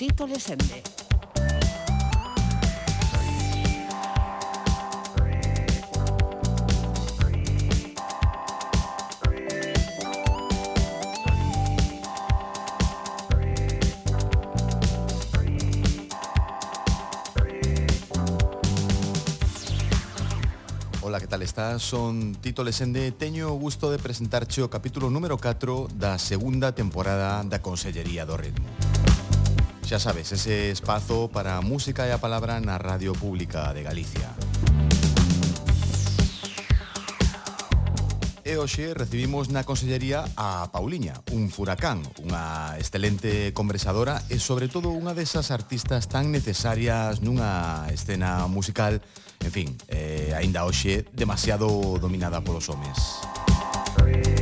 Tito Lesende. Ola, que tal estás? Son Tito Lesende Teño o gusto de presentarche o capítulo número 4 da segunda temporada da Consellería do Ritmo Xa sabes, ese espazo para a música e a palabra na Radio Pública de Galicia. E hoxe recibimos na Consellería a Pauliña, un furacán, unha excelente conversadora e sobre todo unha desas artistas tan necesarias nunha escena musical, en fin, eh, aínda hoxe demasiado dominada polos homes. Three.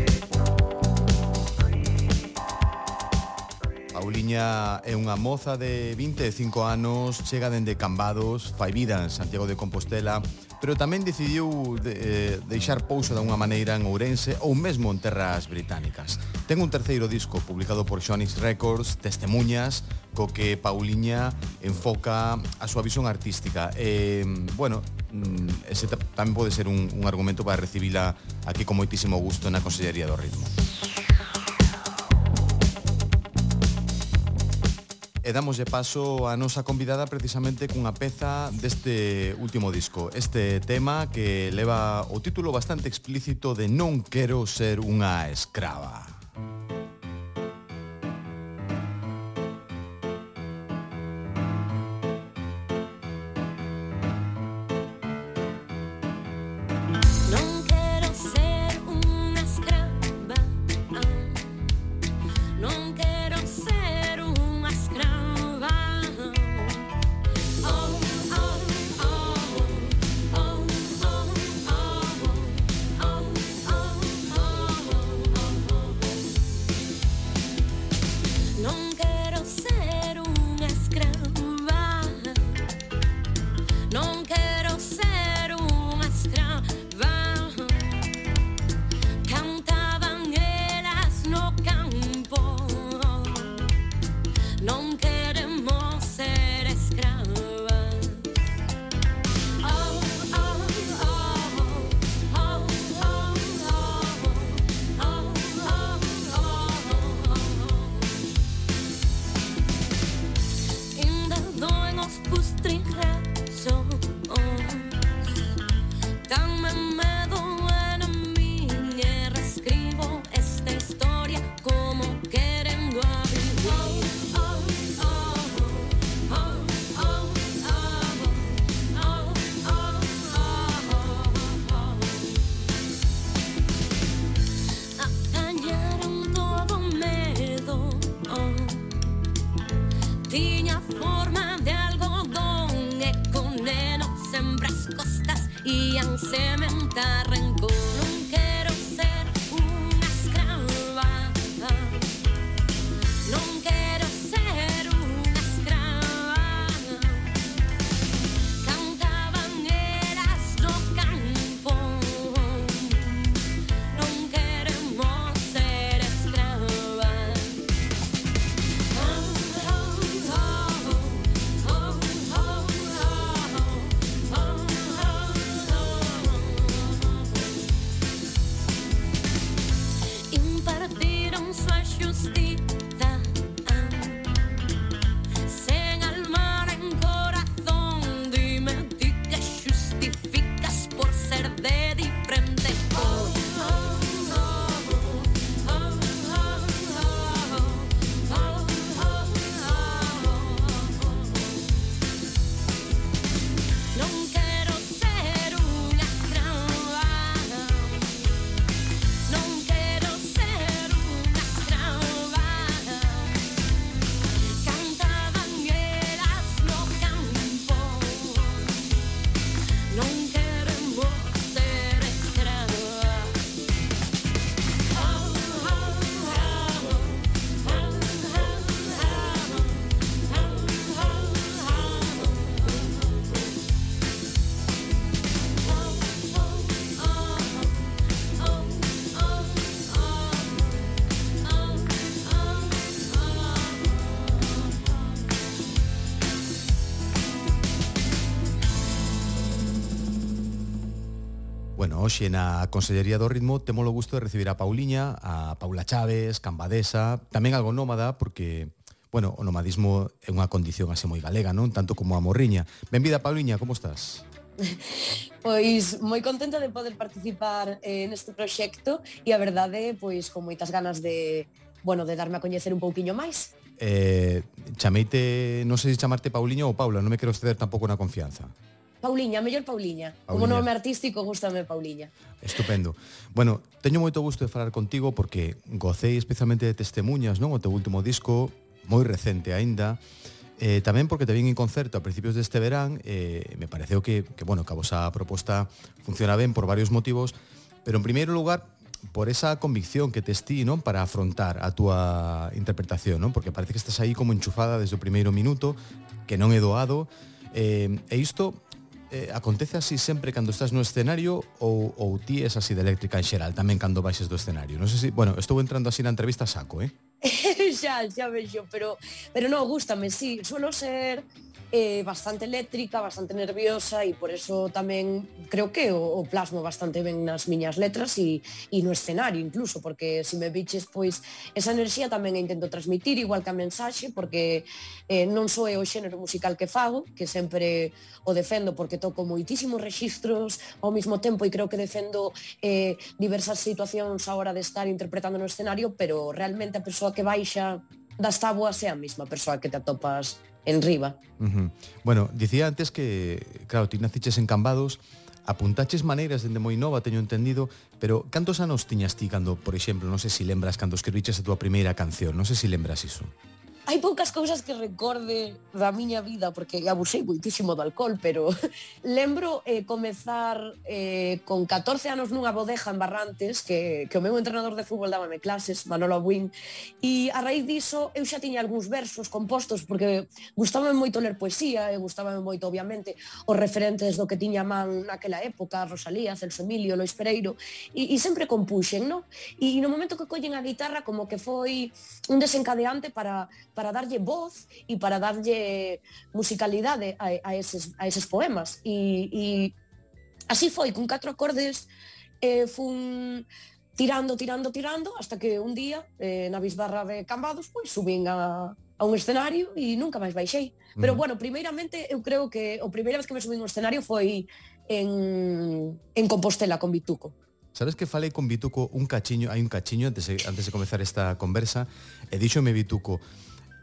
Pauliña é unha moza de 25 anos, chega dende Cambados, fai vida en Santiago de Compostela, pero tamén decidiu de, eh, deixar pouso de unha maneira en Ourense ou mesmo en terras británicas. Ten un terceiro disco publicado por Xonix Records, Testemunhas, co que Pauliña enfoca a súa visión artística. Eh, bueno, mm, ese tamén pode ser un, un argumento para recibila aquí con moitísimo gusto na Consellería do Ritmo. e damoslle paso a nosa convidada precisamente cunha peza deste último disco. Este tema que leva o título bastante explícito de Non quero ser unha escrava. querían cementar en Bueno, hoxe na Consellería do Ritmo temos o gusto de recibir a Pauliña, a Paula Chaves, Cambadesa, tamén algo nómada porque bueno, o nomadismo é unha condición así moi galega, non? Tanto como a morriña. Benvida, Pauliña, como estás? Pois moi contenta de poder participar eh, neste proxecto e a verdade, pois con moitas ganas de, bueno, de darme a coñecer un pouquiño máis. Eh, chameite, non sei se chamarte Pauliña ou Paula, non me quero ceder tampouco na confianza. Pauliña, mellor Pauliña. Pauliña. Como nome artístico, gustame Pauliña. Estupendo. Bueno, teño moito gusto de falar contigo porque gocei especialmente de Testemunhas, non? O teu último disco, moi recente aínda. Eh, tamén porque te vin en concerto a principios deste verán eh, me pareceu que, que bueno, que a vosa proposta funciona ben por varios motivos pero en primeiro lugar por esa convicción que tes ti, non, para afrontar a túa interpretación, non? Porque parece que estás aí como enchufada desde o primeiro minuto, que non é doado, eh, e isto eh, acontece así sempre cando estás no escenario ou, ou ti es así de eléctrica en xeral, tamén cando baixes do escenario? Non sei se, bueno, estou entrando así na entrevista saco, eh? xa, xa vexo, pero, pero non, gustame, sí, suelo ser eh, bastante eléctrica, bastante nerviosa e por eso tamén creo que o, o plasmo bastante ben nas miñas letras e, e no escenario incluso, porque se si me biches pois esa enerxía tamén a intento transmitir igual que a mensaxe, porque eh, non só é o xénero musical que fago, que sempre o defendo porque toco moitísimos registros ao mesmo tempo e creo que defendo eh, diversas situacións a hora de estar interpretando no escenario, pero realmente a persoa persoa que baixa das táboas é a mesma persoa que te atopas en riba. Uh -huh. Bueno, dicía antes que, claro, ti naciches en Cambados, apuntaches maneiras dende moi nova, teño entendido, pero cantos anos tiñas ti cando, por exemplo, non sei se si lembras, cando escribiches a tua primeira canción, non sei se si lembras iso hai poucas cousas que recorde da miña vida porque abusei moitísimo do alcohol, pero lembro eh, comezar eh, con 14 anos nunha bodeja en Barrantes que, que o meu entrenador de fútbol dábame clases, Manolo Abuín, e a raíz diso eu xa tiña algúns versos compostos porque gustaba moito ler poesía e gustaba moito, obviamente, os referentes do que tiña man naquela época, Rosalía, Celso Emilio, Lois Pereiro, e, e sempre compuxen, non? E no momento que collen a guitarra como que foi un desencadeante para para darlle voz e para darlle musicalidade a, a, eses, a eses poemas. E, e así foi, con catro acordes, eh, fun tirando, tirando, tirando, hasta que un día, eh, na bisbarra de Cambados, pois subín a, a un escenario e nunca máis baixei. Uh -huh. Pero bueno, primeiramente eu creo que o primeira vez que me subín un escenario foi en, en Compostela con Bituco. Sabes que falei con Bituco un cachiño, hai un cachiño antes de, antes de comezar esta conversa, e díxome Bituco,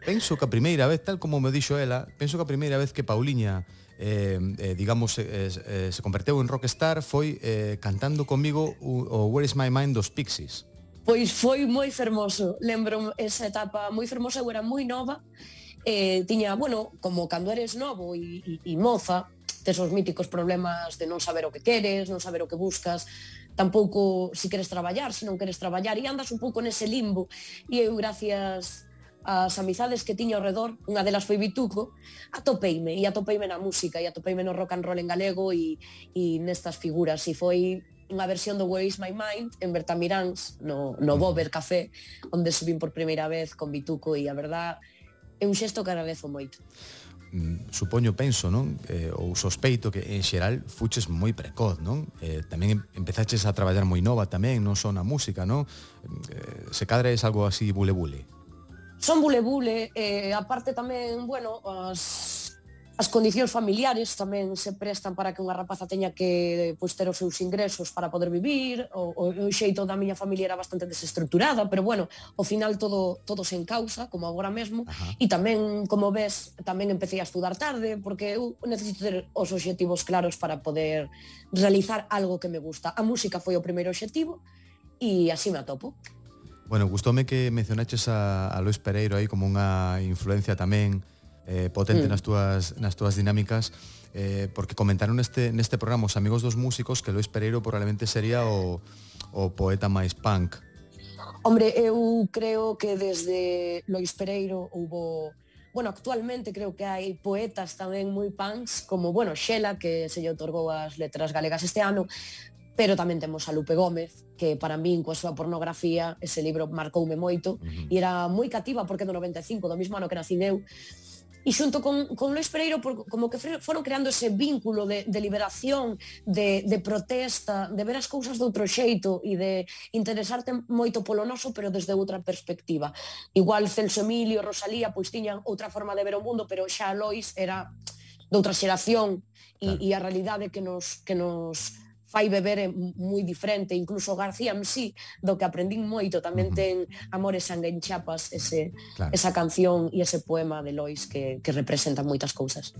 penso que a primeira vez, tal como me dixo ela, penso que a primeira vez que Pauliña eh, eh, digamos, eh, eh, se converteu en rockstar foi eh, cantando comigo o, o Where is my mind dos Pixies. Pois foi moi fermoso, lembro esa etapa moi fermosa, eu era moi nova, eh, tiña, bueno, como cando eres novo e, e, e moza, tes os míticos problemas de non saber o que queres, non saber o que buscas, tampouco si queres traballar, se non queres traballar, e andas un pouco nese limbo, e eu gracias as amizades que tiña ao redor, unha delas foi Bituco, atopeime, e atopeime na música, e atopeime no rock and roll en galego e, e nestas figuras, e foi unha versión do Where is my mind en Bertamiráns, no, no Bober Café, onde subín por primeira vez con Bituco, e a verdad é un xesto que agradezo moito mm, supoño, penso, non? Eh, ou sospeito que en xeral fuches moi precoz, non? Eh, tamén empezaches a traballar moi nova tamén, non só na música, non? Eh, se cadra é algo así bule bule son bule bule, eh, aparte tamén, bueno, as, as condicións familiares tamén se prestan para que unha rapaza teña que pois, ter os seus ingresos para poder vivir, o, o, o xeito da miña familia era bastante desestructurada, pero bueno, ao final todo, todo se encausa, como agora mesmo, Ajá. e tamén, como ves, tamén empecé a estudar tarde, porque eu necesito ter os obxectivos claros para poder realizar algo que me gusta. A música foi o primeiro obxectivo, e así me atopo. Bueno, gustoume que mencionaches a, a Lois Pereiro aí como unha influencia tamén eh, potente mm. nas túas nas túas dinámicas eh, porque comentaron neste neste programa os amigos dos músicos que Lois Pereiro probablemente sería o, o poeta máis punk. Hombre, eu creo que desde Lois Pereiro hubo bueno, actualmente creo que hai poetas tamén moi punks, como, bueno, Xela, que se lle otorgou as letras galegas este ano, pero tamén temos a Lupe Gómez, que para min coa súa pornografía, ese libro marcoume moito, uh -huh. e era moi cativa porque no 95, do mesmo ano que nacín eu, e xunto con, con Luis Pereiro por, como que foron creando ese vínculo de, de liberación, de, de protesta, de ver as cousas de outro xeito e de interesarte moito polo noso, pero desde outra perspectiva. Igual Celso Emilio, Rosalía, pois tiñan outra forma de ver o mundo, pero xa Lois era doutra xeración e, claro. e a realidade que nos, que nos fai beber é moi diferente, incluso García sí, do que aprendín moito, tamén ten Amores sangue en Chiapas, ese, claro. esa canción e ese poema de Lois que, que representa moitas cousas.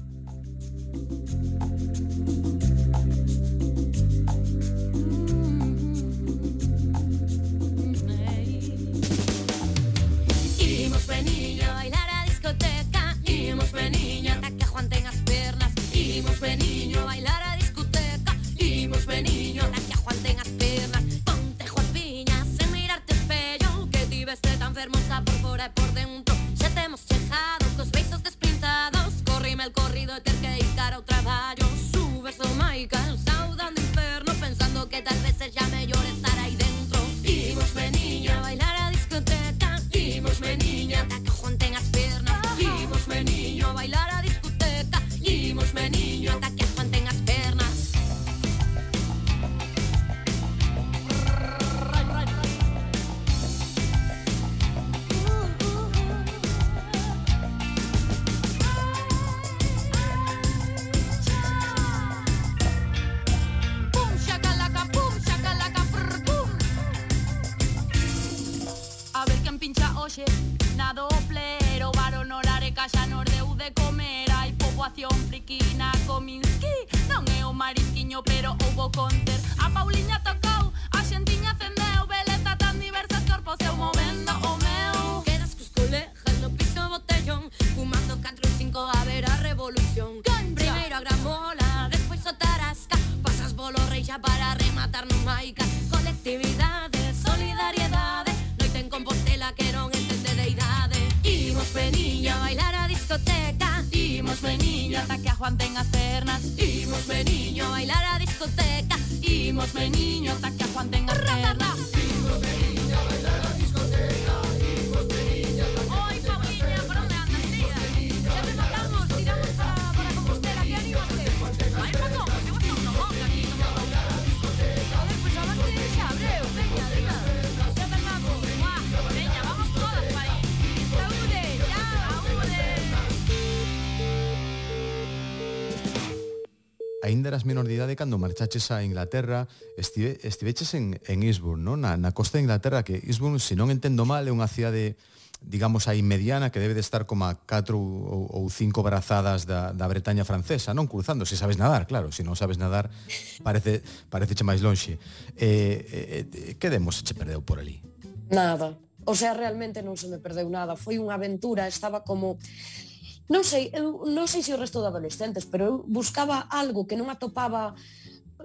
ainda eras menor de idade cando marchaches a Inglaterra, estive, estiveches en, en Eastbourne, non? Na, na costa de Inglaterra, que Eastbourne, se non entendo mal, é unha cidade digamos aí mediana que debe de estar como a 4 ou, ou 5 brazadas da, da Bretaña francesa, non cruzando, se sabes nadar, claro, se non sabes nadar parece pareceche máis lonxe. Eh, eh, eh que demos che perdeu por ali? Nada. O sea, realmente non se me perdeu nada. Foi unha aventura, estaba como non sei, eu non sei se o resto de adolescentes, pero eu buscaba algo que non atopaba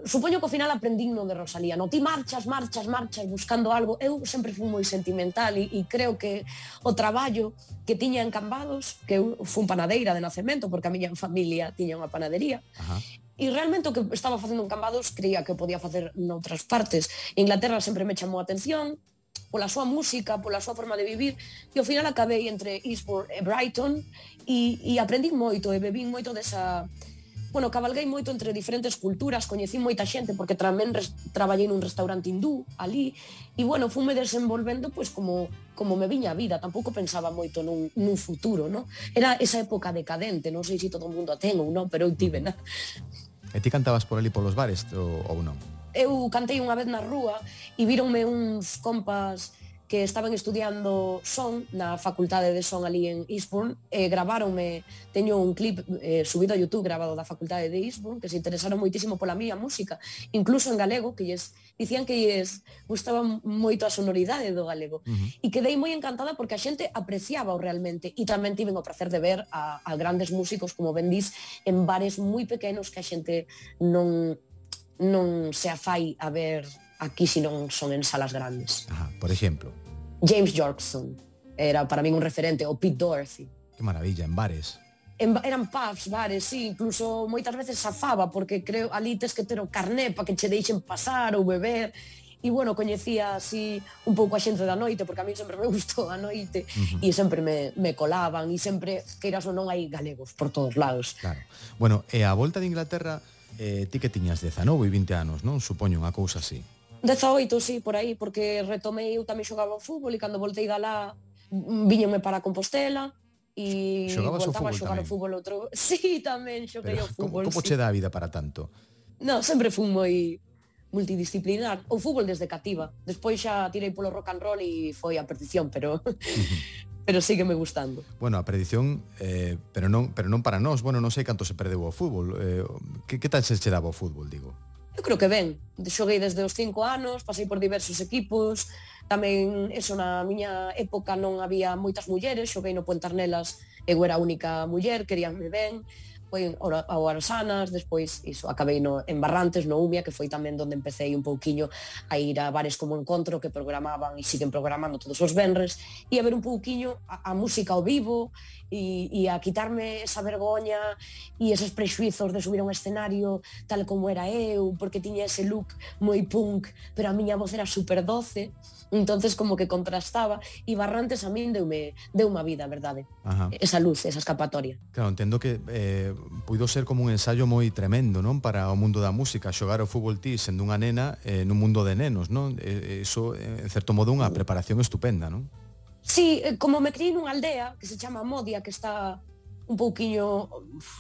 Supoño que ao final aprendín no de Rosalía, no ti marchas, marchas, marchas buscando algo. Eu sempre fui moi sentimental e, e creo que o traballo que tiña en Cambados, que eu fui panadeira de nacemento porque a miña familia tiña unha panadería. Ajá. E realmente o que estaba facendo en Cambados creía que podía facer noutras partes. Inglaterra sempre me chamou a atención, pola súa música, pola súa forma de vivir, e ao final acabei entre Eastbourne e Brighton e, e aprendín moito e bebín moito desa... Bueno, cabalguei moito entre diferentes culturas, coñecín moita xente porque tamén res, traballei nun restaurante hindú ali e bueno, fume desenvolvendo pois como como me viña a vida, tampouco pensaba moito nun, nun futuro, no? Era esa época decadente, non sei se todo o mundo a ten ou non, pero eu tive, na. E ti cantabas por ali polos bares ou, ou non? eu cantei unha vez na rúa e víronme uns compas que estaban estudiando son na facultade de son ali en Eastbourne e gravaronme, teño un clip eh, subido a Youtube grabado da facultade de Eastbourne que se interesaron moitísimo pola mía música incluso en galego, que lles dicían que lles gustaba moito a sonoridade do galego uh -huh. e quedei moi encantada porque a xente apreciaba o realmente e tamén tiven o placer de ver a, a grandes músicos como Bendis en bares moi pequenos que a xente non non se afai fai a ver aquí se non son en salas grandes. Ajá, por exemplo? James Yorkson era para min un referente, o Pete Dorothy. Que maravilla, en bares. En, eran pubs, bares, sí, incluso moitas veces safaba, porque creo ali tes que ter o carné para que che deixen pasar ou beber, e bueno, coñecía así un pouco a xente da noite, porque a mí sempre me gustou a noite, uh -huh. e sempre me, me colaban, e sempre, queiras ou non, hai galegos por todos lados. Claro. Bueno, e a volta de Inglaterra, eh, ti que tiñas 19 e 20 anos, non? Supoño unha cousa así. 18, sí, por aí, porque retomei, eu tamén xogaba ao fútbol e cando voltei da lá mm, viñome para Compostela e Xogabas voltaba a xogar ao fútbol outro. Sí, tamén xoguei ao fútbol. Como, como sí. che dá a vida para tanto? No, sempre fui moi multidisciplinar o fútbol desde cativa. Despois xa tirei polo rock and roll e foi a perdición, pero pero sigue me gustando. Bueno, a perdición, eh, pero non pero non para nós, bueno, non sei canto se perdeu o fútbol. Eh, que, que tal se che daba o fútbol, digo? Eu creo que ben. Xoguei desde os cinco anos, pasei por diversos equipos, tamén eso na miña época non había moitas mulleres, xoguei no Pontarnelas, eu era a única muller, queríanme ben, foi ao Arosanas, despois iso, acabei no, en Barrantes, no Umia, que foi tamén onde empecé un pouquiño a ir a bares como encontro que programaban e siguen programando todos os venres e a ver un pouquiño a, a música ao vivo e, e a quitarme esa vergoña e esos prexuizos de subir a un escenario tal como era eu, porque tiña ese look moi punk, pero a miña voz era super doce entonces como que contrastaba e Barrantes a min deume, deume unha vida, verdade? Ajá. Esa luz, esa escapatoria. Claro, entendo que eh, puido ser como un ensayo moi tremendo, non? Para o mundo da música, xogar o fútbol ti sendo unha nena eh, nun mundo de nenos, non? Eh, eso, en certo modo, unha preparación estupenda, non? Sí, eh, como me criei nunha aldea que se chama Modia, que está un pouquiño,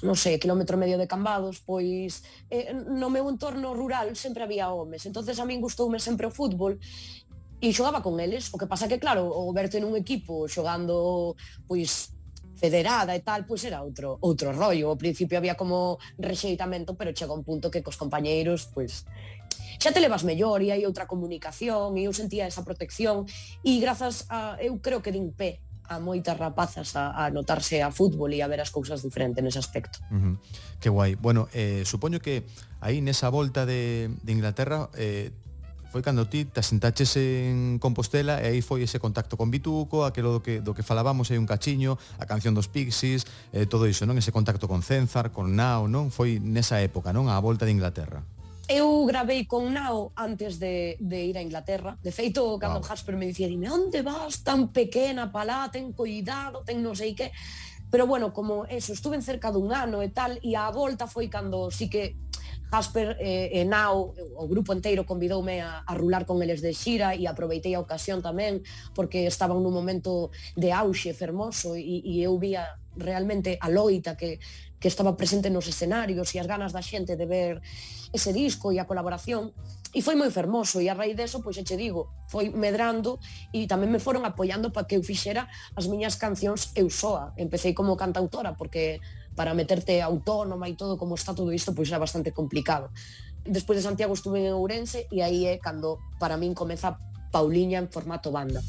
non sei, kilómetro medio de Cambados, pois eh, no meu entorno rural sempre había homes. entonces a min gustoume sempre o fútbol e xogaba con eles, o que pasa que claro, o verte nun equipo xogando pois federada e tal, pois era outro outro rollo. Ao principio había como rexeitamento, pero chega un punto que cos compañeiros, pois xa te levas mellor e hai outra comunicación e eu sentía esa protección e grazas a, eu creo que din pé a moitas rapazas a, a notarse a fútbol e a ver as cousas diferentes nese aspecto. Uh -huh. Que guai. Bueno, eh, supoño que aí nesa volta de, de Inglaterra eh, foi cando ti te asentaches en Compostela e aí foi ese contacto con Bituco, aquilo do que, do que falábamos aí un cachiño, a canción dos Pixies, eh, todo iso, non? Ese contacto con Cenzar, con Nao, non? Foi nesa época, non? A volta de Inglaterra. Eu gravei con Nao antes de, de ir a Inglaterra. De feito, cando wow. Hasper me dicía, dime, onde vas tan pequena, palá, ten cuidado, ten non sei que... Pero bueno, como eso, estuve en cerca dun ano e tal, e a volta foi cando sí que Jasper e, eh, e eh, Nau, o grupo inteiro convidoume a, a rular con eles de xira e aproveitei a ocasión tamén porque estaban nun momento de auxe fermoso e, e eu vía realmente a loita que, que estaba presente nos escenarios e as ganas da xente de ver ese disco e a colaboración e foi moi fermoso e a raíz deso, pois che digo, foi medrando e tamén me foron apoiando para que eu fixera as miñas cancións eu soa. Empecé como cantautora porque para meterte autónoma e todo como está todo isto, pois era bastante complicado. Despois de Santiago estuve en Ourense e aí é cando para min comeza Pauliña en formato banda.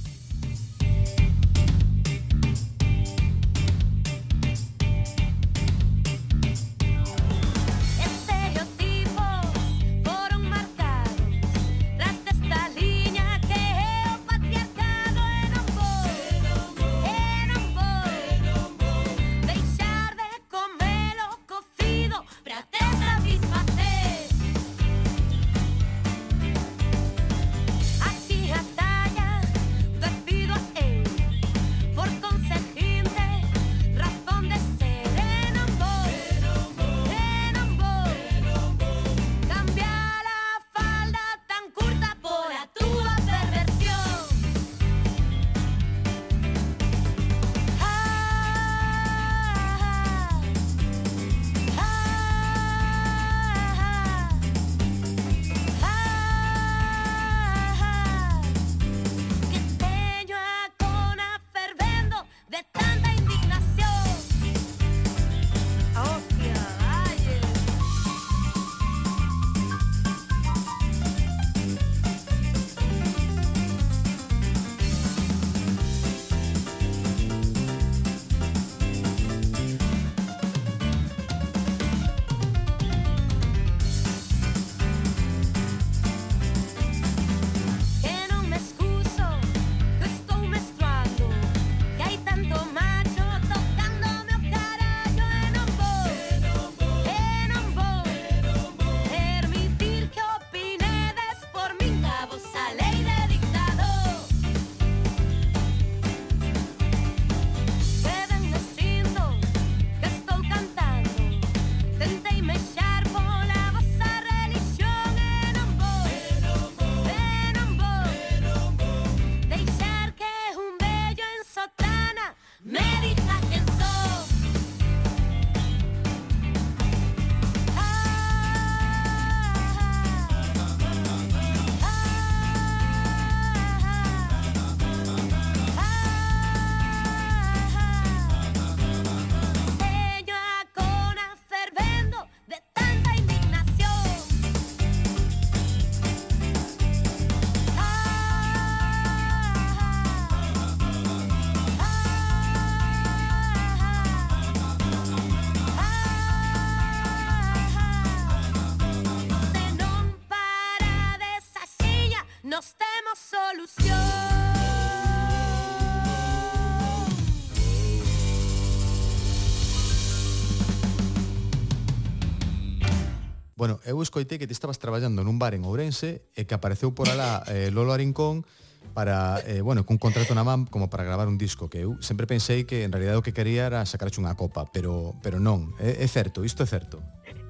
eu escoitei que ti estabas traballando nun bar en Ourense e que apareceu por alá eh, Lolo Arincón para, eh, bueno, cun contrato na man como para gravar un disco, que eu sempre pensei que en realidad o que quería era sacarche unha copa, pero, pero non, é, é certo, isto é certo.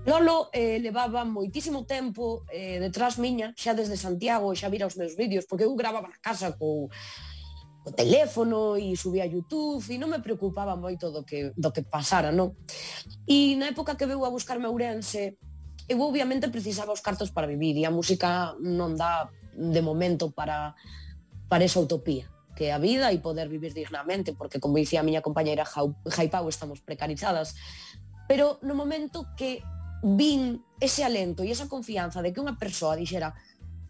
Lolo eh, levaba moitísimo tempo eh, detrás miña, xa desde Santiago, xa vira os meus vídeos, porque eu gravaba na casa co, co teléfono e subía a YouTube e non me preocupaba moito do que, do que pasara, non? E na época que veu a buscarme a Ourense, eu obviamente precisaba os cartos para vivir e a música non dá de momento para para esa utopía que é a vida e poder vivir dignamente porque como dicía a miña compañeira Jaipau estamos precarizadas pero no momento que vin ese alento e esa confianza de que unha persoa dixera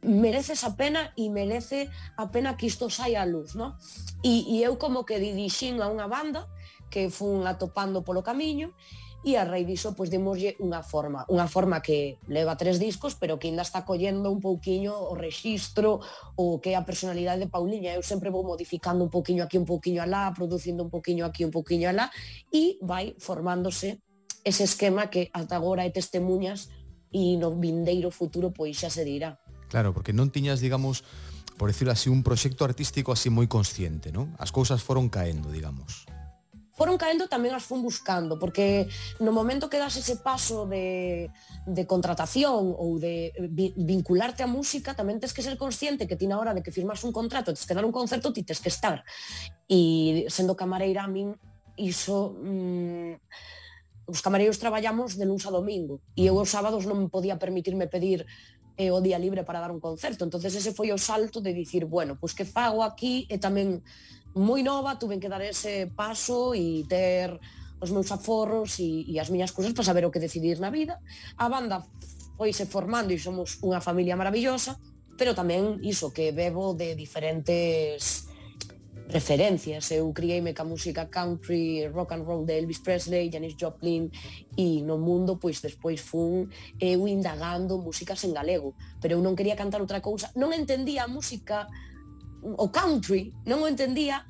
merece esa pena e merece a pena que isto saia a luz, no? E, e eu como que dirixín a unha banda que fun atopando polo camiño e a raíz diso pois demoslle unha forma, unha forma que leva tres discos, pero que ainda está collendo un pouquiño o rexistro, o que é a personalidade de Pauliña, eu sempre vou modificando un pouquiño aquí, un pouquiño alá, producindo un pouquiño aquí, un pouquiño alá e vai formándose ese esquema que ata agora é testemunhas e no vindeiro futuro pois xa se dirá. Claro, porque non tiñas, digamos, por decirlo así, un proxecto artístico así moi consciente, non? As cousas foron caendo, digamos foron caendo tamén as fun buscando, porque no momento que das ese paso de, de contratación ou de eh, vincularte á música, tamén tens que ser consciente que ti na hora de que firmas un contrato, tens que dar un concerto, ti tens que estar. E sendo camareira, a min iso... Mmm, os camareiros traballamos de luns a domingo e eu os sábados non podía permitirme pedir eh, o día libre para dar un concerto. Entonces ese foi o salto de dicir, bueno, pois pues que fago aquí e tamén moi nova tuve que dar ese paso e ter os meus aforros e, e as miñas cousas para saber o que decidir na vida. A banda foise formando e somos unha familia maravillosa, pero tamén iso que bebo de diferentes referencias. Eu criei-me ca música country, rock and roll de Elvis Presley, Janis Joplin e no mundo, pois despois fun eu indagando músicas en galego, pero eu non quería cantar outra cousa. Non entendía a música o country non o entendía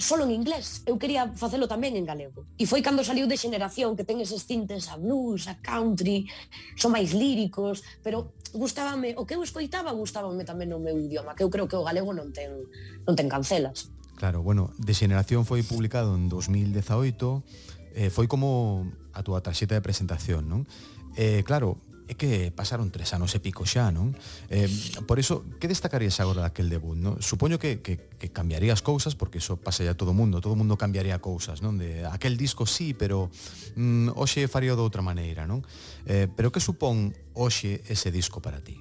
solo en inglés. Eu quería facelo tamén en galego. E foi cando saliu de xeneración que ten eses tintes a blues, a country, son máis líricos, pero gustábame, o que eu escoitaba gustábame tamén no meu idioma, que eu creo que o galego non ten non ten cancelas. Claro, bueno, de xeneración foi publicado en 2018, eh, foi como a túa tarxeta de presentación, non? Eh, claro, é que pasaron tres anos e pico xa, non? Eh, por iso, que destacarías agora daquel debut, non? Supoño que, que, que cambiarías cousas, porque iso pasa a todo mundo, todo mundo cambiaría cousas, non? De aquel disco sí, pero mm, hoxe faría de outra maneira, non? Eh, pero que supón hoxe ese disco para ti?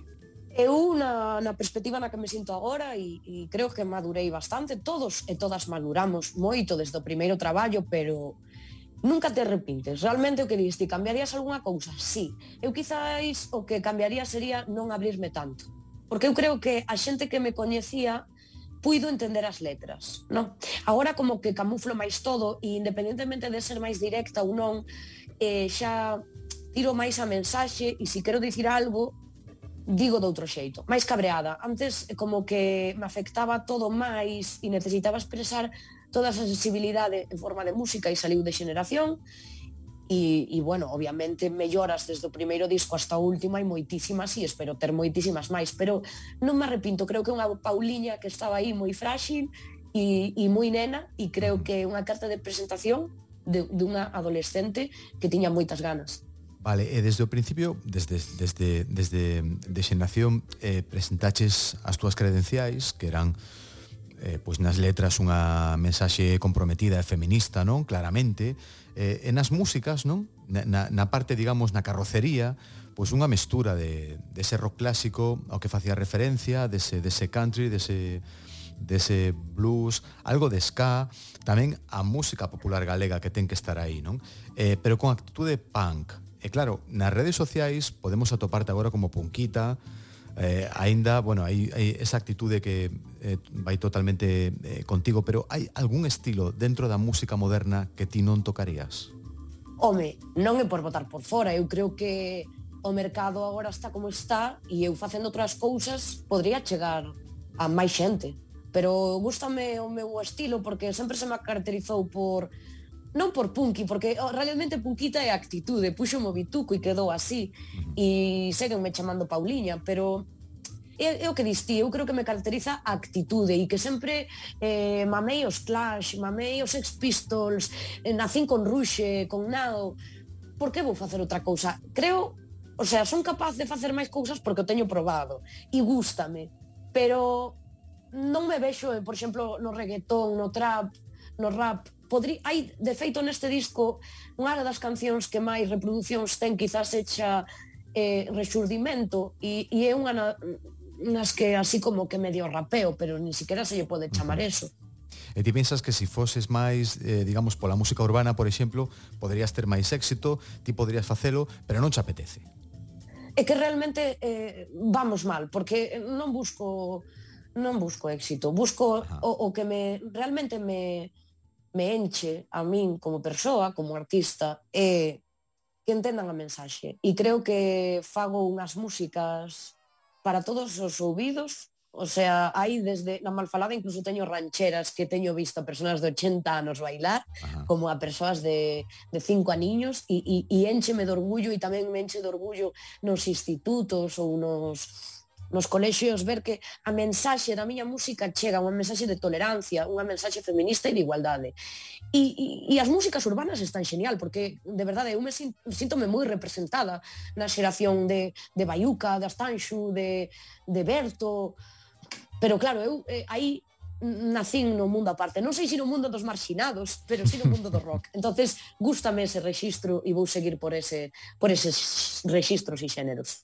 Eu na, na perspectiva na que me sinto agora e, e creo que madurei bastante, todos e todas maduramos moito desde o primeiro traballo, pero Nunca te arrepintes, realmente o que diste, cambiarías algunha cousa? Sí, eu quizáis o que cambiaría sería non abrirme tanto, porque eu creo que a xente que me coñecía puido entender as letras, non? Agora como que camuflo máis todo e independentemente de ser máis directa ou non, eh, xa tiro máis a mensaxe e se quero dicir algo, digo de outro xeito, máis cabreada. Antes como que me afectaba todo máis e necesitaba expresar toda esa sensibilidade en forma de música e saliu de xeneración. E, e bueno, obviamente melloras desde o primeiro disco hasta o último hai moitísimas e espero ter moitísimas máis pero non me arrepinto, creo que unha Pauliña que estaba aí moi frágil e, e moi nena e creo que é unha carta de presentación de, de unha adolescente que tiña moitas ganas. Vale, e desde o principio, desde, desde, desde de xeneración, eh, presentaches as túas credenciais, que eran eh, pois nas letras unha mensaxe comprometida e feminista, non? Claramente, eh, e nas músicas, non? Na, na, parte, digamos, na carrocería, pois unha mestura de, de ese rock clásico ao que facía referencia, dese, de dese country, dese, dese blues, algo de ska, tamén a música popular galega que ten que estar aí, non? Eh, pero con actitude punk. E claro, nas redes sociais podemos atoparte agora como Punquita, eh, aínda, bueno, hai, hai esa actitude que eh, vai totalmente eh, contigo, pero hai algún estilo dentro da música moderna que ti non tocarías? Home, non é por votar por fora, eu creo que o mercado agora está como está e eu facendo outras cousas podría chegar a máis xente. Pero gustame o meu estilo porque sempre se me caracterizou por non por punky, porque oh, realmente punkita é actitude, puxo o bituco e quedou así, e seguenme chamando Pauliña, pero é, é o que distí, eu creo que me caracteriza a actitude e que sempre eh, mamei os Clash, mamei os Sex Pistols, eh, nacín con Ruxe, con Nao, por que vou facer outra cousa? Creo, o sea, son capaz de facer máis cousas porque o teño probado e gústame, pero non me vexo, eh, por exemplo, no reggaetón, no trap, no rap, podri, hai, de feito, neste disco, unha das cancións que máis reproducións ten quizás hecha eh, Rexurdimento e, e é unha na, nas que así como que medio rapeo, pero ni siquiera se lle pode chamar eso. E ti pensas que se si foses máis, eh, digamos, pola música urbana, por exemplo, poderías ter máis éxito, ti poderías facelo, pero non te apetece. É que realmente eh, vamos mal, porque non busco non busco éxito, busco o, o que me realmente me me enche a min como persoa, como artista, é que entendan a mensaxe. E creo que fago unhas músicas para todos os ouvidos, o sea, hai desde na malfalada incluso teño rancheras que teño visto a persoas de 80 anos bailar, Ajá. como a persoas de, de 5 aniños, e, e, e encheme de orgullo e tamén me enche de orgullo nos institutos ou nos nos colexios ver que a mensaxe da miña música chega, unha mensaxe de tolerancia, unha mensaxe feminista e de igualdade. E, e, e as músicas urbanas están genial, porque de verdade eu me sintome moi representada na xeración de, de Bayuca, de Astanxu, de, de Berto, pero claro, eu eh, aí nacín no mundo aparte. Non sei se no mundo dos marxinados, pero si no mundo do rock. Entonces, gústame ese rexistro e vou seguir por ese por eses rexistros e xéneros.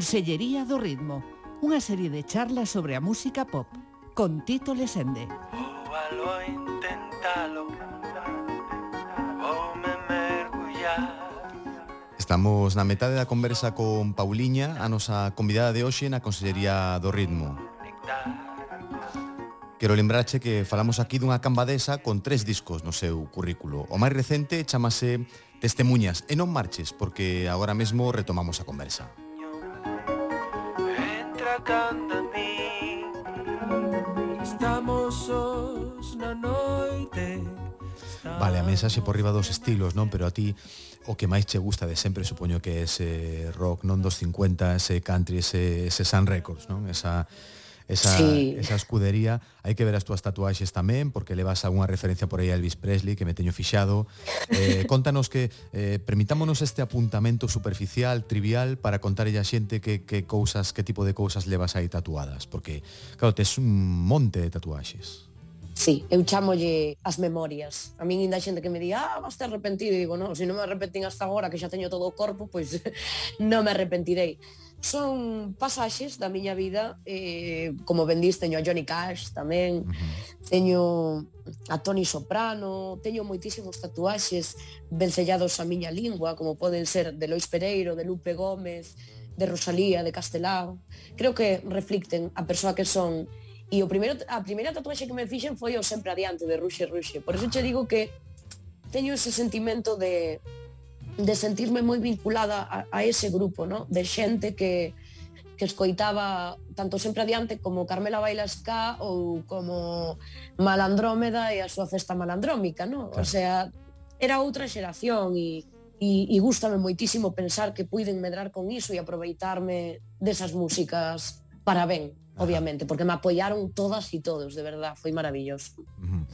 Consellería do Ritmo, unha serie de charlas sobre a música pop, con Tito Lesende. Oalo, intentalo, voume mergullar Estamos na metade da conversa con Pauliña, a nosa convidada de hoxe na Consellería do Ritmo. Quero lembrarche que falamos aquí dunha cambadesa con tres discos no seu currículo. O máis recente chamase Testemunhas e non marches, porque agora mesmo retomamos a conversa huracán de mí Estamos sós na noite Vale, a mensaxe por riba dos estilos, non? Pero a ti o que máis che gusta de sempre supoño que é ese rock non dos 50, ese country, ese, ese Sun Records, non? Esa esa, sí. esa escudería. Hai que ver as túas tatuaxes tamén, porque levas algunha referencia por aí a Elvis Presley, que me teño fixado. Eh, contanos que eh, permitámonos este apuntamento superficial, trivial, para contar a xente que, que cousas, que tipo de cousas levas aí tatuadas, porque, claro, tes un monte de tatuaxes. Sí, eu chamolle as memorias. A min ainda xente que me di, ah, vas te arrepentido. E digo, non, se non me arrepentín hasta agora, que xa teño todo o corpo, pois non me arrepentirei son pasaxes da miña vida eh, como ben dis teño a Johnny Cash tamén teño a Tony Soprano teño moitísimos tatuaxes vencellados a miña lingua como poden ser de Lois Pereiro, de Lupe Gómez de Rosalía, de Castelao. Creo que reflicten a persoa que son. E o primeiro, a primeira tatuaxe que me fixen foi o sempre adiante de Ruxe Ruxe. Por iso che digo que teño ese sentimento de de sentirme moi vinculada a, a ese grupo, ¿no? de xente que, que escoitaba tanto sempre adiante como Carmela Bailas ou como Malandrómeda e a súa festa malandrómica, ¿no? Claro. O sea, era outra xeración e e, e gustame moitísimo pensar que puiden medrar con iso e aproveitarme desas músicas para ben, Ajá. obviamente, porque me apoiaron todas e todos, de verdad, foi maravilloso. Uh -huh.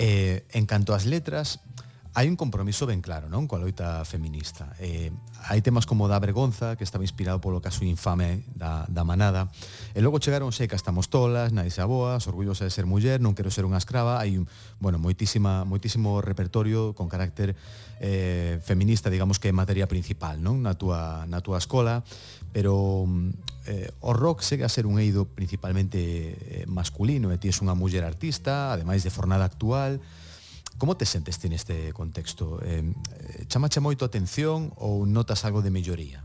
eh, en canto ás letras, hai un compromiso ben claro, non, coa loita feminista. Eh, hai temas como da vergonza, que estaba inspirado polo caso infame da, da manada, e logo chegaron sei que estamos tolas, nai xa boas, orgullosa de ser muller, non quero ser unha escrava, hai un, bueno, moitísima, moitísimo repertorio con carácter eh, feminista, digamos que é materia principal, non, na túa, na túa escola, pero eh, o rock segue a ser un eido principalmente eh, masculino, e ti és unha muller artista, ademais de fornada actual, Como te sentes ti neste contexto? Eh, chamache moito a atención ou notas algo de melloría?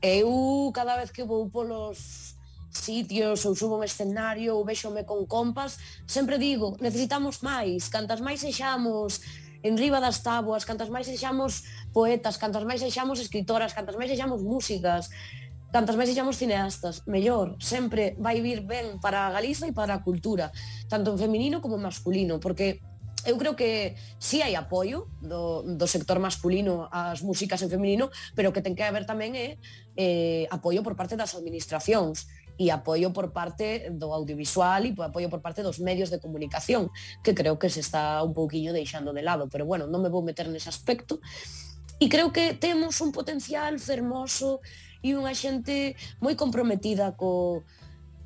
Eu cada vez que vou polos sitios ou subo un escenario ou vexome con compas, sempre digo, necesitamos máis, cantas máis sexamos en riba das táboas, cantas máis sexamos poetas, cantas máis sexamos escritoras, cantas máis sexamos músicas, cantas máis sexamos cineastas, mellor, sempre vai vir ben para a Galiza e para a cultura, tanto en feminino como en masculino, porque eu creo que si sí hai apoio do, do sector masculino ás músicas en feminino, pero o que ten que haber tamén é eh, apoio por parte das administracións e apoio por parte do audiovisual e apoio por parte dos medios de comunicación, que creo que se está un pouquiño deixando de lado, pero bueno, non me vou meter nese aspecto. E creo que temos un potencial fermoso e unha xente moi comprometida co,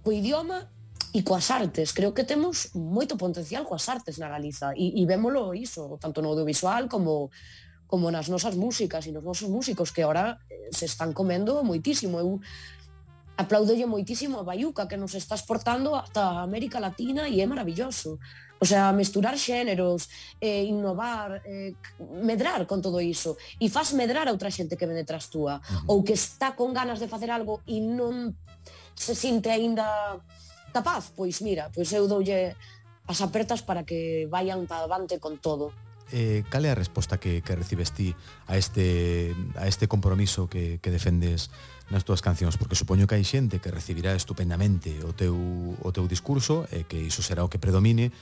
co idioma e coas artes. Creo que temos moito potencial coas artes na Galiza e, e vémolo iso, tanto no audiovisual como como nas nosas músicas e nos nosos músicos que ahora eh, se están comendo moitísimo. Eu aplaudolle moitísimo a Baiuca que nos está exportando ata América Latina e é maravilloso. O sea, mesturar xéneros, eh, innovar, eh, medrar con todo iso. E faz medrar a outra xente que ven detrás túa. Uh -huh. Ou que está con ganas de facer algo e non se sinte aínda capaz? Pois mira, pois eu doulle as apertas para que vayan para avante con todo. Eh, cal é a resposta que, que recibes ti a este, a este compromiso que, que defendes nas túas cancións? Porque supoño que hai xente que recibirá estupendamente o teu, o teu discurso e eh, que iso será o que predomine,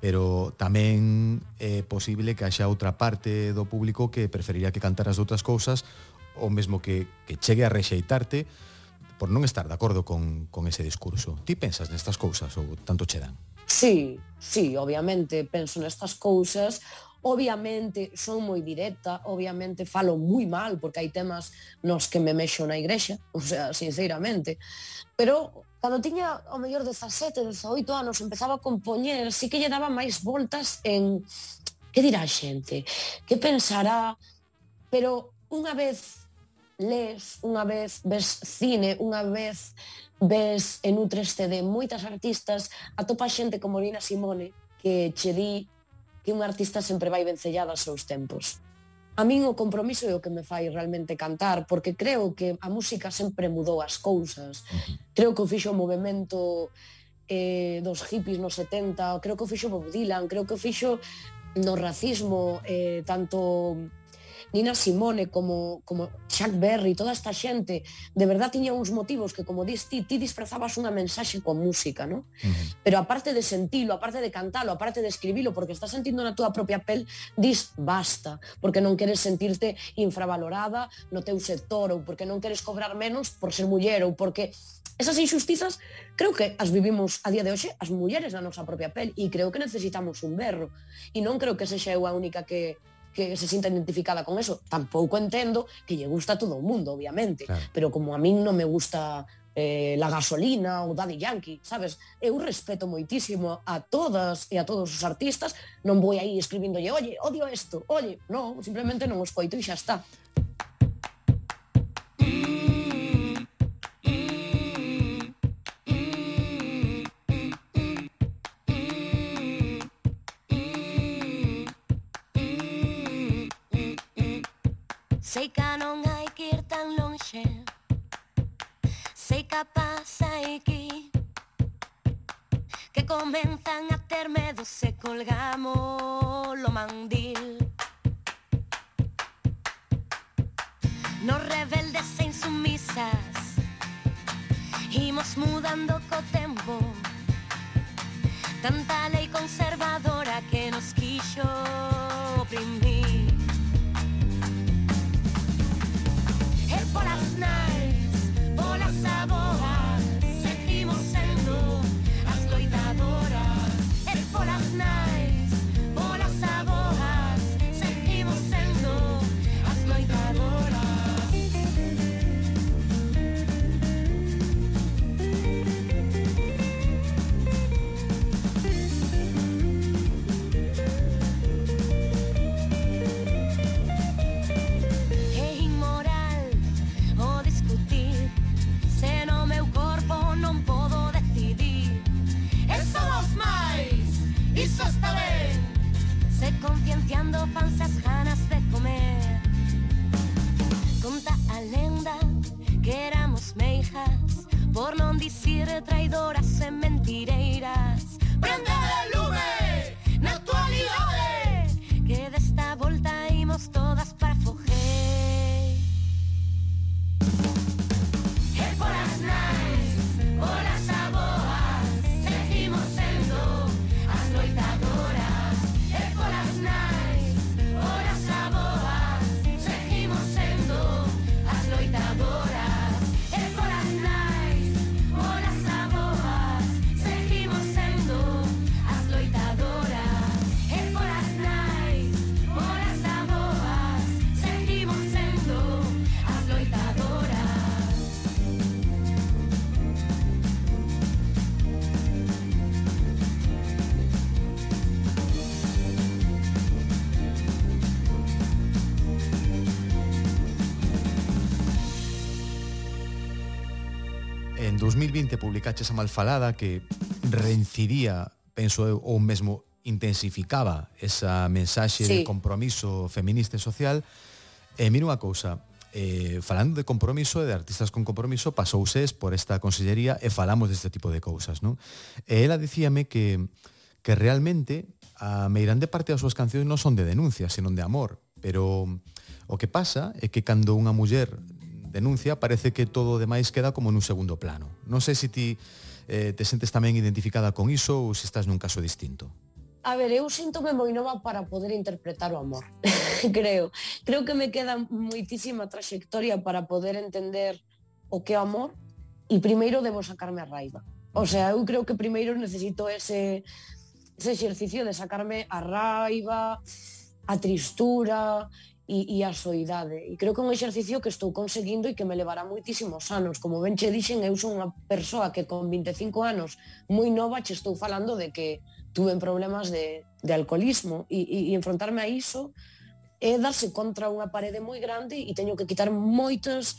pero tamén é posible que haxa outra parte do público que preferiría que cantaras outras cousas ou mesmo que, que chegue a rexeitarte por non estar de acordo con, con ese discurso. Ti pensas nestas cousas ou tanto che dan? Sí, sí, obviamente penso nestas cousas, obviamente son moi directa, obviamente falo moi mal porque hai temas nos que me mexo na igrexa, o sea, sinceramente, pero cando tiña ao mellor 17, 18 anos empezaba a compoñer, sí que lle daba máis voltas en que dirá a xente, que pensará, pero unha vez lees, unha vez ves cine, unha vez ves e nutreste de moitas artistas, atopa xente como Nina Simone, que che di que un artista sempre vai vencellada aos seus tempos. A min o compromiso é o que me fai realmente cantar, porque creo que a música sempre mudou as cousas. Creo que o fixo o movimento eh, dos hippies nos 70, creo que o fixo Bob Dylan, creo que o fixo no racismo, eh, tanto Nina Simone, como, como Chuck Berry, toda esta xente, de verdad tiña uns motivos que, como dis ti, ti disfrazabas unha mensaxe coa música, ¿no? Uh -huh. Pero aparte de sentilo, aparte de cantalo, aparte de escribilo, porque estás sentindo na túa propia pel, dis basta, porque non queres sentirte infravalorada no teu sector, ou porque non queres cobrar menos por ser muller, ou porque esas injustizas creo que as vivimos a día de hoxe as mulleres na nosa propia pel e creo que necesitamos un berro e non creo que sexa eu a única que que se sinta identificada con eso. Tampouco entendo que lle gusta a todo o mundo, obviamente, claro. pero como a min non me gusta eh, la gasolina ou Daddy Yankee, sabes? Eu respeto moitísimo a todas e a todos os artistas, non vou aí escribíndolle, oye, odio isto, oye, non, simplemente non os coito e xa está. Mm. Que non hai que ir tan lonxe Sei capaz aquí Que comenzan a ter medo se colgamos lo mandil. Nos rebeldes e insumisas. Imos mudando co tempo. Tanta lei conservadora que nos quixo oprimir Hola snacks, hola sabor. 2020 publicaches a malfalada que reincidía, penso eu, ou mesmo intensificaba esa mensaxe sí. de compromiso feminista e social. E mira unha cousa, eh, falando de compromiso e de artistas con compromiso, pasouses por esta consellería e falamos deste tipo de cousas, non? E ela dicíame que que realmente a meirande parte das súas cancións non son de denuncia, senón de amor, pero o que pasa é que cando unha muller denuncia, parece que todo o demais queda como nun segundo plano. Non sei se ti eh, te sentes tamén identificada con iso ou se estás nun caso distinto. A ver, eu síntome moi nova para poder interpretar o amor, creo. Creo que me queda moitísima traxectoria para poder entender o que é o amor e primeiro debo sacarme a raiva. O sea, eu creo que primeiro necesito ese, ese exercicio de sacarme a raiva, a tristura, e, e a soidade. E creo que é un exercicio que estou conseguindo e que me levará moitísimos anos. Como ben che dixen, eu son unha persoa que con 25 anos moi nova che estou falando de que tuve problemas de, de alcoholismo e, e, e enfrontarme a iso é darse contra unha parede moi grande e teño que quitar moitas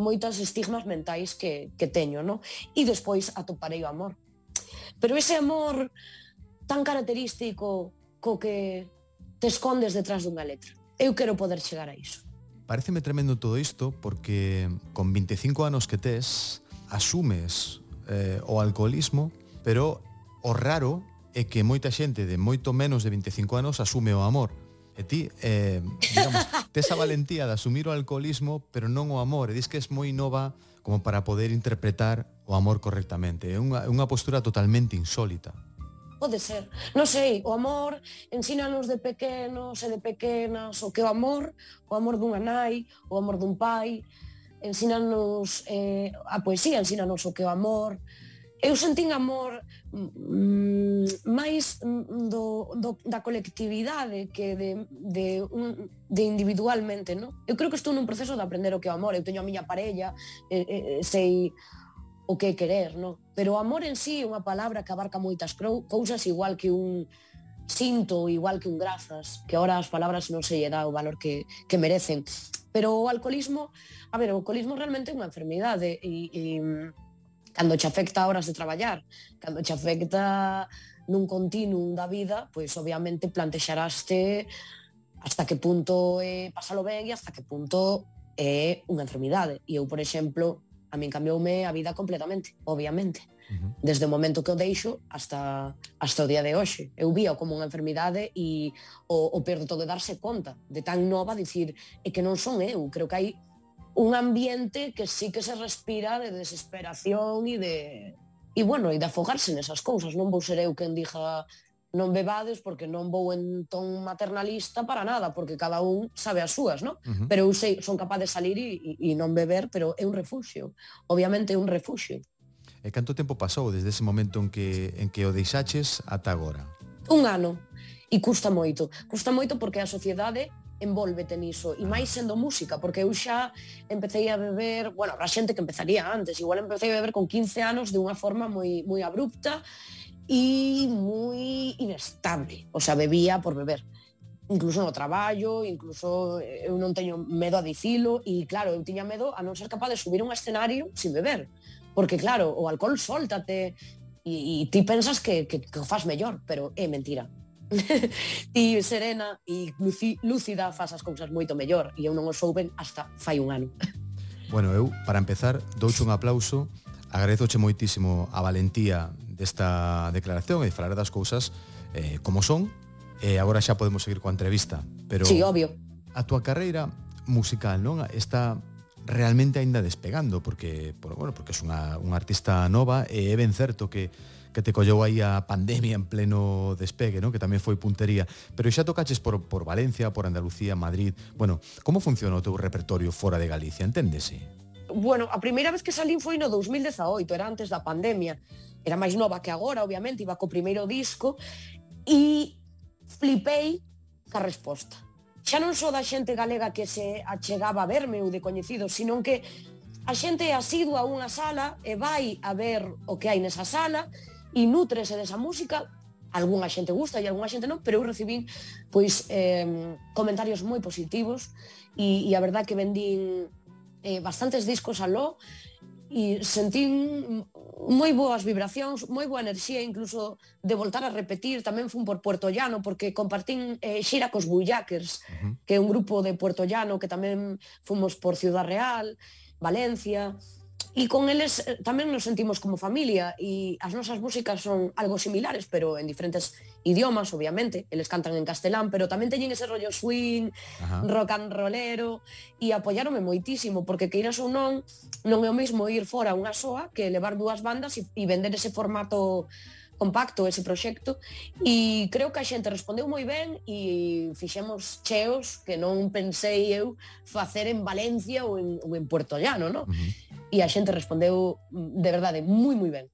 moitas estigmas mentais que, que teño, no? E despois atoparei o amor. Pero ese amor tan característico co que te escondes detrás dunha letra eu quero poder chegar a iso. Pareceme tremendo todo isto porque con 25 anos que tes asumes eh, o alcoholismo, pero o raro é que moita xente de moito menos de 25 anos asume o amor. E ti, eh, digamos, tes a valentía de asumir o alcoholismo, pero non o amor. E dis que es moi nova como para poder interpretar o amor correctamente. É unha, unha postura totalmente insólita pode ser. Non sei, o amor ensínanos de pequenos e de pequenas o que o amor, o amor dunha nai, o amor dun pai, ensínanos eh, a poesía, ensínanos o que o amor. Eu sentín amor mm, máis mm, do, do, da colectividade que de, de, un, de individualmente, non? Eu creo que estou nun proceso de aprender o que é o amor. Eu teño a miña parella, eh, eh, sei o que é querer, non? Pero o amor en sí é unha palabra que abarca moitas cousas igual que un sinto, igual que un grazas, que ahora as palabras non se lle dá o valor que, que merecen. Pero o alcoholismo, a ver, o alcoholismo realmente é unha enfermidade e, e cando che afecta horas de traballar, cando che afecta nun continuum da vida, pois obviamente plantexaraste hasta que punto é pasalo ben e hasta que punto é unha enfermidade. E eu, por exemplo, a min cambioume a vida completamente, obviamente. Uh -huh. Desde o momento que o deixo hasta, hasta o día de hoxe. Eu vía como unha enfermidade e o, o peor de todo é darse conta de tan nova, dicir, é que non son eu, creo que hai un ambiente que sí que se respira de desesperación e de... E bueno, e de afogarse nesas cousas, non vou ser eu quen diga non bebades porque non vou en ton maternalista para nada, porque cada un sabe as súas, non? Uh -huh. Pero eu sei, son capaz de salir e, e non beber, pero é un refuxio. Obviamente é un refuxio. E canto tempo pasou desde ese momento en que en que o deixaches ata agora? Un ano. E custa moito. Custa moito porque a sociedade envolvete niso e máis ah. sendo música, porque eu xa empecéi a beber, bueno, habrá xente que empezaría antes, igual empecéi a beber con 15 anos de unha forma moi moi abrupta y muy inestable, o sea, bebía por beber. Incluso eh, no traballo, incluso eu non teño medo a dicilo e claro, eu tiña medo a non ser capaz de subir un escenario sin beber, porque claro, o alcohol soltate e, e ti pensas que, que, que o faz mellor, pero é mentira. ti serena e lúcida fas as cousas moito mellor e eu non o souben hasta fai un ano. Bueno, eu, para empezar, douche un aplauso Agradezoche moitísimo a valentía desta declaración e falar das cousas eh, como son. E eh, agora xa podemos seguir coa entrevista. Pero sí, obvio. A túa carreira musical non está realmente aínda despegando porque por, bueno, porque és unha, unha artista nova e é ben certo que que te collou aí a pandemia en pleno despegue, ¿no? que tamén foi puntería. Pero xa tocaches por, por Valencia, por Andalucía, Madrid... Bueno, como funciona o teu repertorio fora de Galicia? Enténdese? Bueno, a primeira vez que salín foi no 2018, era antes da pandemia era máis nova que agora, obviamente, iba co primeiro disco, e flipei ca resposta. Xa non só da xente galega que se achegaba a verme ou de coñecido, sino que a xente é asidua a unha sala e vai a ver o que hai nesa sala e nutrese desa música, algunha xente gusta e algunha xente non, pero eu recibín pois eh, comentarios moi positivos e, e a verdad que vendín eh, bastantes discos aló e sentín moi boas vibracións, moi boa enerxía, incluso de voltar a repetir, tamén fun por Puerto Llano, porque compartín eh, xira cos Bulljackers, uh -huh. que é un grupo de Puerto Llano que tamén fomos por Ciudad Real, Valencia, E con eles eh, tamén nos sentimos como familia e as nosas músicas son algo similares, pero en diferentes idiomas, obviamente. Eles cantan en castelán, pero tamén teñen ese rollo swing, Ajá. rock and rollero e apoiarome moitísimo, porque queiras ou non, non é o mesmo ir fora unha soa que levar dúas bandas e, e vender ese formato compacto ese proxecto e creo que a xente respondeu moi ben e fixemos cheos que non pensei eu facer en Valencia ou en, ou en Puerto Llano, non? Uh -huh e a xente respondeu mm, de verdade moi moi ben.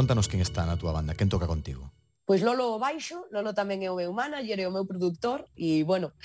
contanos quen está na túa banda, quen toca contigo. Pois Lolo o baixo, Lolo tamén é o meu manager, e o meu produtor e bueno,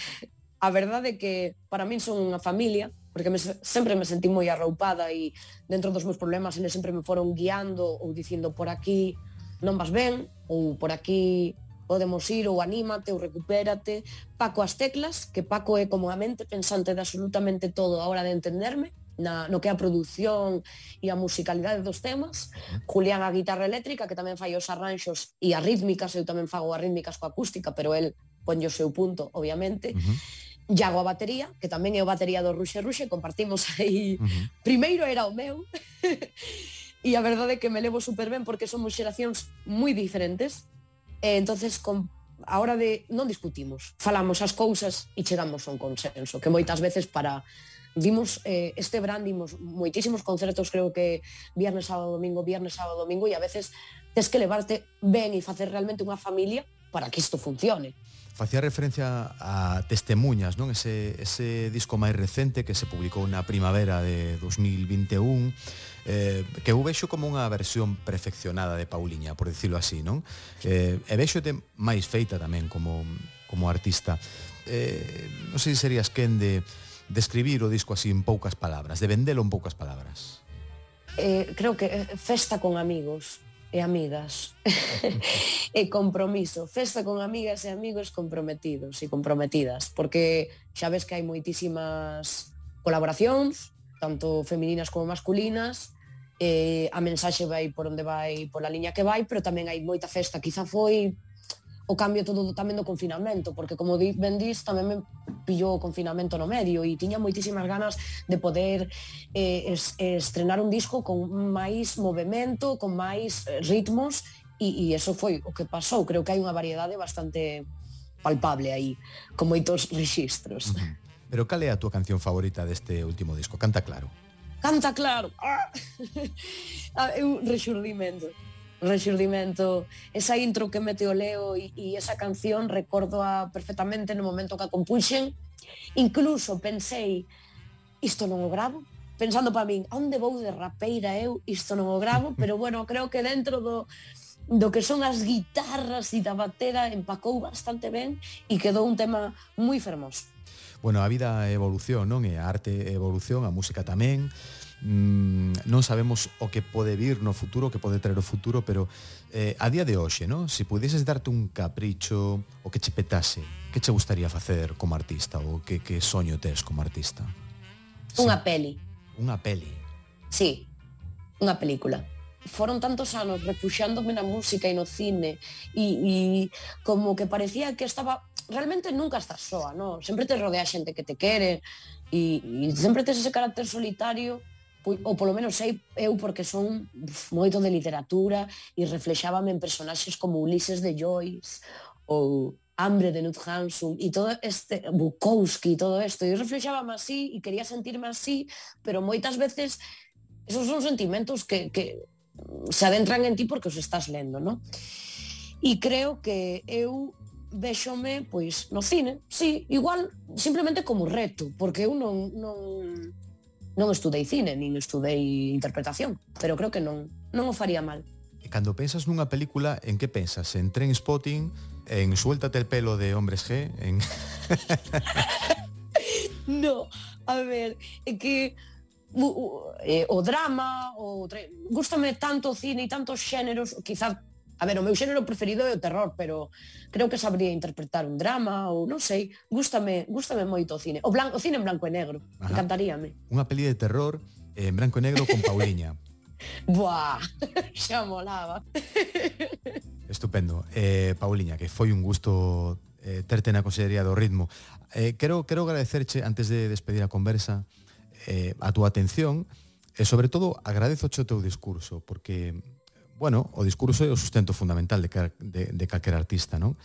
a verdade é que para min son unha familia, porque me, sempre me sentí moi arroupada e dentro dos meus problemas eles sempre me foron guiando ou dicindo por aquí non vas ben ou por aquí podemos ir ou anímate ou recupérate. Paco as teclas, que Paco é como a mente pensante de absolutamente todo a hora de entenderme, na, no que é a produción e a musicalidade dos temas, Julián a guitarra eléctrica, que tamén fai os arranxos e as rítmicas, eu tamén fago as rítmicas coa acústica, pero el ponlle o seu punto, obviamente. Uh -huh. Iago a batería, que tamén é o batería do Ruxe Ruxe, compartimos aí. Uh -huh. Primeiro era o meu. e a verdade é que me levo super ben porque somos xeracións moi diferentes. E entonces con a hora de non discutimos, falamos as cousas e chegamos a un consenso, que moitas veces para vimos eh, este verán dimos moitísimos concertos, creo que viernes, sábado, domingo, viernes, sábado, domingo e a veces tes que levarte ben e facer realmente unha familia para que isto funcione. Facía referencia a Testemuñas, non? Ese, ese disco máis recente que se publicou na primavera de 2021, eh, que eu vexo como unha versión perfeccionada de Pauliña, por decirlo así, non? Eh, e vexote máis feita tamén como, como artista. Eh, non sei se serías quen de describir o disco así en poucas palabras, de vendelo en poucas palabras? Eh, creo que eh, festa con amigos e amigas. E compromiso, festa con amigas e amigos comprometidos e comprometidas, porque xa ves que hai moitísimas colaboracións, tanto femininas como masculinas, eh, a mensaxe vai por onde vai, pola liña que vai, pero tamén hai moita festa, quizá foi o cambio todo tamén do confinamento, porque como ben dis, tamén me pillou o confinamento no medio e tiña moitísimas ganas de poder eh, es, estrenar un disco con máis movimento, con máis eh, ritmos e, e eso foi o que pasou. Creo que hai unha variedade bastante palpable aí, con moitos registros. Pero cal é a túa canción favorita deste último disco? Canta claro. Canta claro. Ah! ah é un rexurdimento rexurdimento, esa intro que mete o Leo e, e esa canción recordo a perfectamente no momento que a compuxen. Incluso pensei, isto non o gravo, pensando para min, onde vou de rapeira eu, isto non o gravo, pero bueno, creo que dentro do, do que son as guitarras e da batera empacou bastante ben e quedou un tema moi fermoso. Bueno, a vida é evolución, non? E a arte é evolución, a música tamén mm, non sabemos o que pode vir no futuro, o que pode traer o futuro, pero eh, a día de hoxe, no? se pudieses darte un capricho, o que che petase, que che gustaría facer como artista, ou que, que soño tes como artista? Unha sí. peli. Unha peli. Sí, unha película foron tantos anos refuxándome na música e no cine e, e como que parecía que estaba realmente nunca estás soa, no? sempre te rodea xente que te quere e, e sempre tes ese carácter solitario Pois, ou polo menos sei eu porque son moito de literatura e reflexábame en personaxes como Ulises de Joyce ou Hambre de Knut Hamsun e todo este Bukowski e todo isto e reflexábame así e quería sentirme así pero moitas veces esos son sentimentos que, que se adentran en ti porque os estás lendo no? e creo que eu vexome pois no cine, sí, igual simplemente como reto, porque eu non, non non estudei cine, nin estudei interpretación, pero creo que non, non o faría mal. E cando pensas nunha película, en que pensas? En Train Spotting, en Suéltate el pelo de Hombres G, en No, a ver, é que o, o, eh, o drama, o gustame tanto o cine e tantos xéneros, quizá A ver, o meu xénero preferido é o terror, pero creo que sabría interpretar un drama ou non sei, gústame, gústame moito o cine. O blanco, o cine en blanco e negro, Ajá. encantaríame. Unha peli de terror en branco e negro con Pauliña. Buah, xa molaba. Estupendo. Eh, Pauliña, que foi un gusto eh, terte na consellería do ritmo. Eh, quero, quero agradecerche, antes de despedir a conversa, eh, a túa atención, e sobre todo agradezo o teu discurso, porque bueno, o discurso é o sustento fundamental de, de, de calquer artista, non?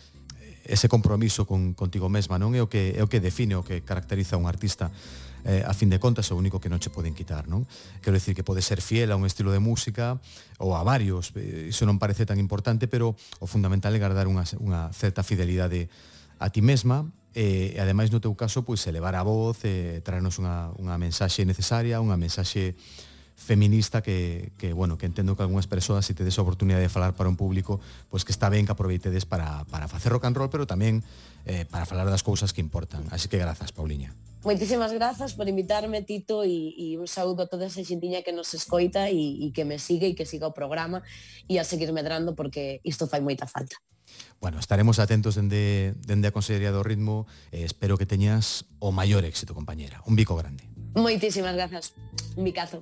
Ese compromiso con contigo mesma non é o que é o que define o que caracteriza un artista. Eh, a fin de contas é o único que non che poden quitar, non? Quero dicir que pode ser fiel a un estilo de música ou a varios, eh, iso non parece tan importante, pero o fundamental é guardar unha, unha certa fidelidade a ti mesma e, e ademais no teu caso pois elevar a voz, e traernos unha, unha mensaxe necesaria, unha mensaxe eh, feminista que, que, bueno, que entendo que algunhas persoas se tedes a oportunidade de falar para un público, pois que está ben que aproveitedes para, para facer rock and roll, pero tamén eh, para falar das cousas que importan. Así que grazas, Pauliña. Moitísimas grazas por invitarme, Tito, e, e un saúdo a toda esa xintiña que nos escoita e, e que me sigue e que siga o programa e a seguir medrando porque isto fai moita falta. Bueno, estaremos atentos dende, dende a Consellería do Ritmo. e espero que teñas o maior éxito, compañera. Un bico grande. Moitísimas grazas. Un bicazo.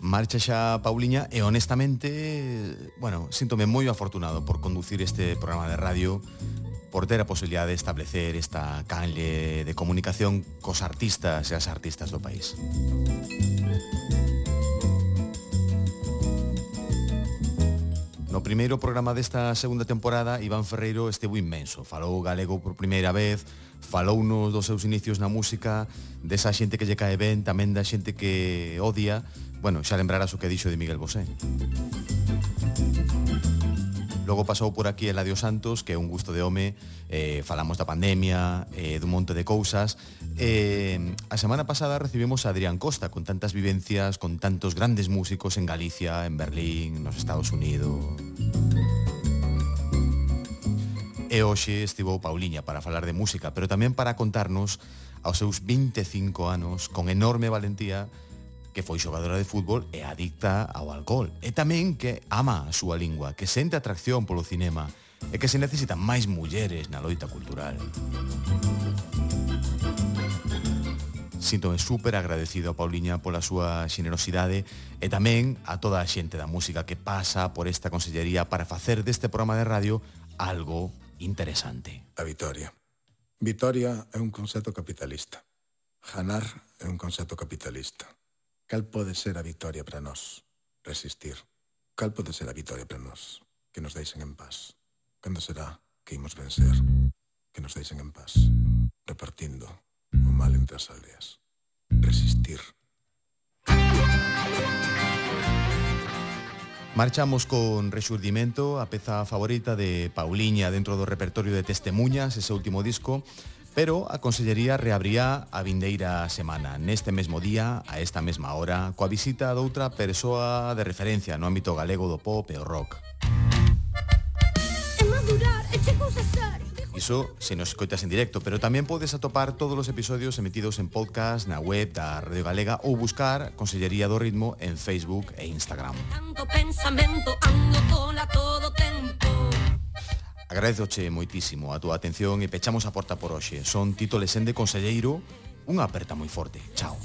Marcha xa Pauliña e honestamente, bueno, síntome moi afortunado por conducir este programa de radio por ter a posibilidade de establecer esta canle de comunicación cos artistas e as artistas do país. No primeiro programa desta segunda temporada, Iván Ferreiro estivo inmenso. Falou galego por primeira vez, falou nos dos seus inicios na música, desa xente que lle cae ben, tamén da xente que odia. Bueno, xa lembrarás o que dixo de Miguel Bosé. Logo pasou por aquí Eladio Santos, que é un gusto de home, eh, falamos da pandemia, eh, dun monte de cousas. Eh, a semana pasada recibimos a Adrián Costa, con tantas vivencias, con tantos grandes músicos en Galicia, en Berlín, nos Estados Unidos... E hoxe estivo Pauliña para falar de música, pero tamén para contarnos aos seus 25 anos, con enorme valentía, que foi xogadora de fútbol e adicta ao alcohol, e tamén que ama a súa lingua, que sente atracción polo cinema e que se necesitan máis mulleres na loita cultural. Síntome super agradecido a Pauliña pola súa xenerosidade e tamén a toda a xente da música que pasa por esta consellería para facer deste programa de radio algo interesante. A Vitoria. Vitoria é un concepto capitalista. Ganar é un concepto capitalista. Cal pode ser a victoria para nós? Resistir. Cal pode ser a victoria para nós? Que nos deixen en paz. Cando será que imos vencer? Que nos deixen en paz. Repartindo o mal entre as aldeas. Resistir. Marchamos con Rexurdimento, a peza favorita de Pauliña dentro do repertorio de Testemuñas, ese último disco Pero a Consellería reabría a vindeira semana, neste mesmo día, a esta mesma hora, coa visita doutra persoa de referencia no ámbito galego do pop e o rock. Iso se nos escoitas en directo, pero tamén podes atopar todos os episodios emitidos en podcast, na web da Radio Galega ou buscar Consellería do Ritmo en Facebook e Instagram. Tanto pensamento ando tola, tola. Agradezoche moitísimo a túa atención e pechamos a porta por hoxe. Son Tito Lesende, conselleiro, unha aperta moi forte. Chao.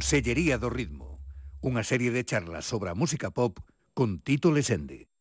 Consellería do Ritmo, unha serie de charlas sobre a música pop con Tito Lesende.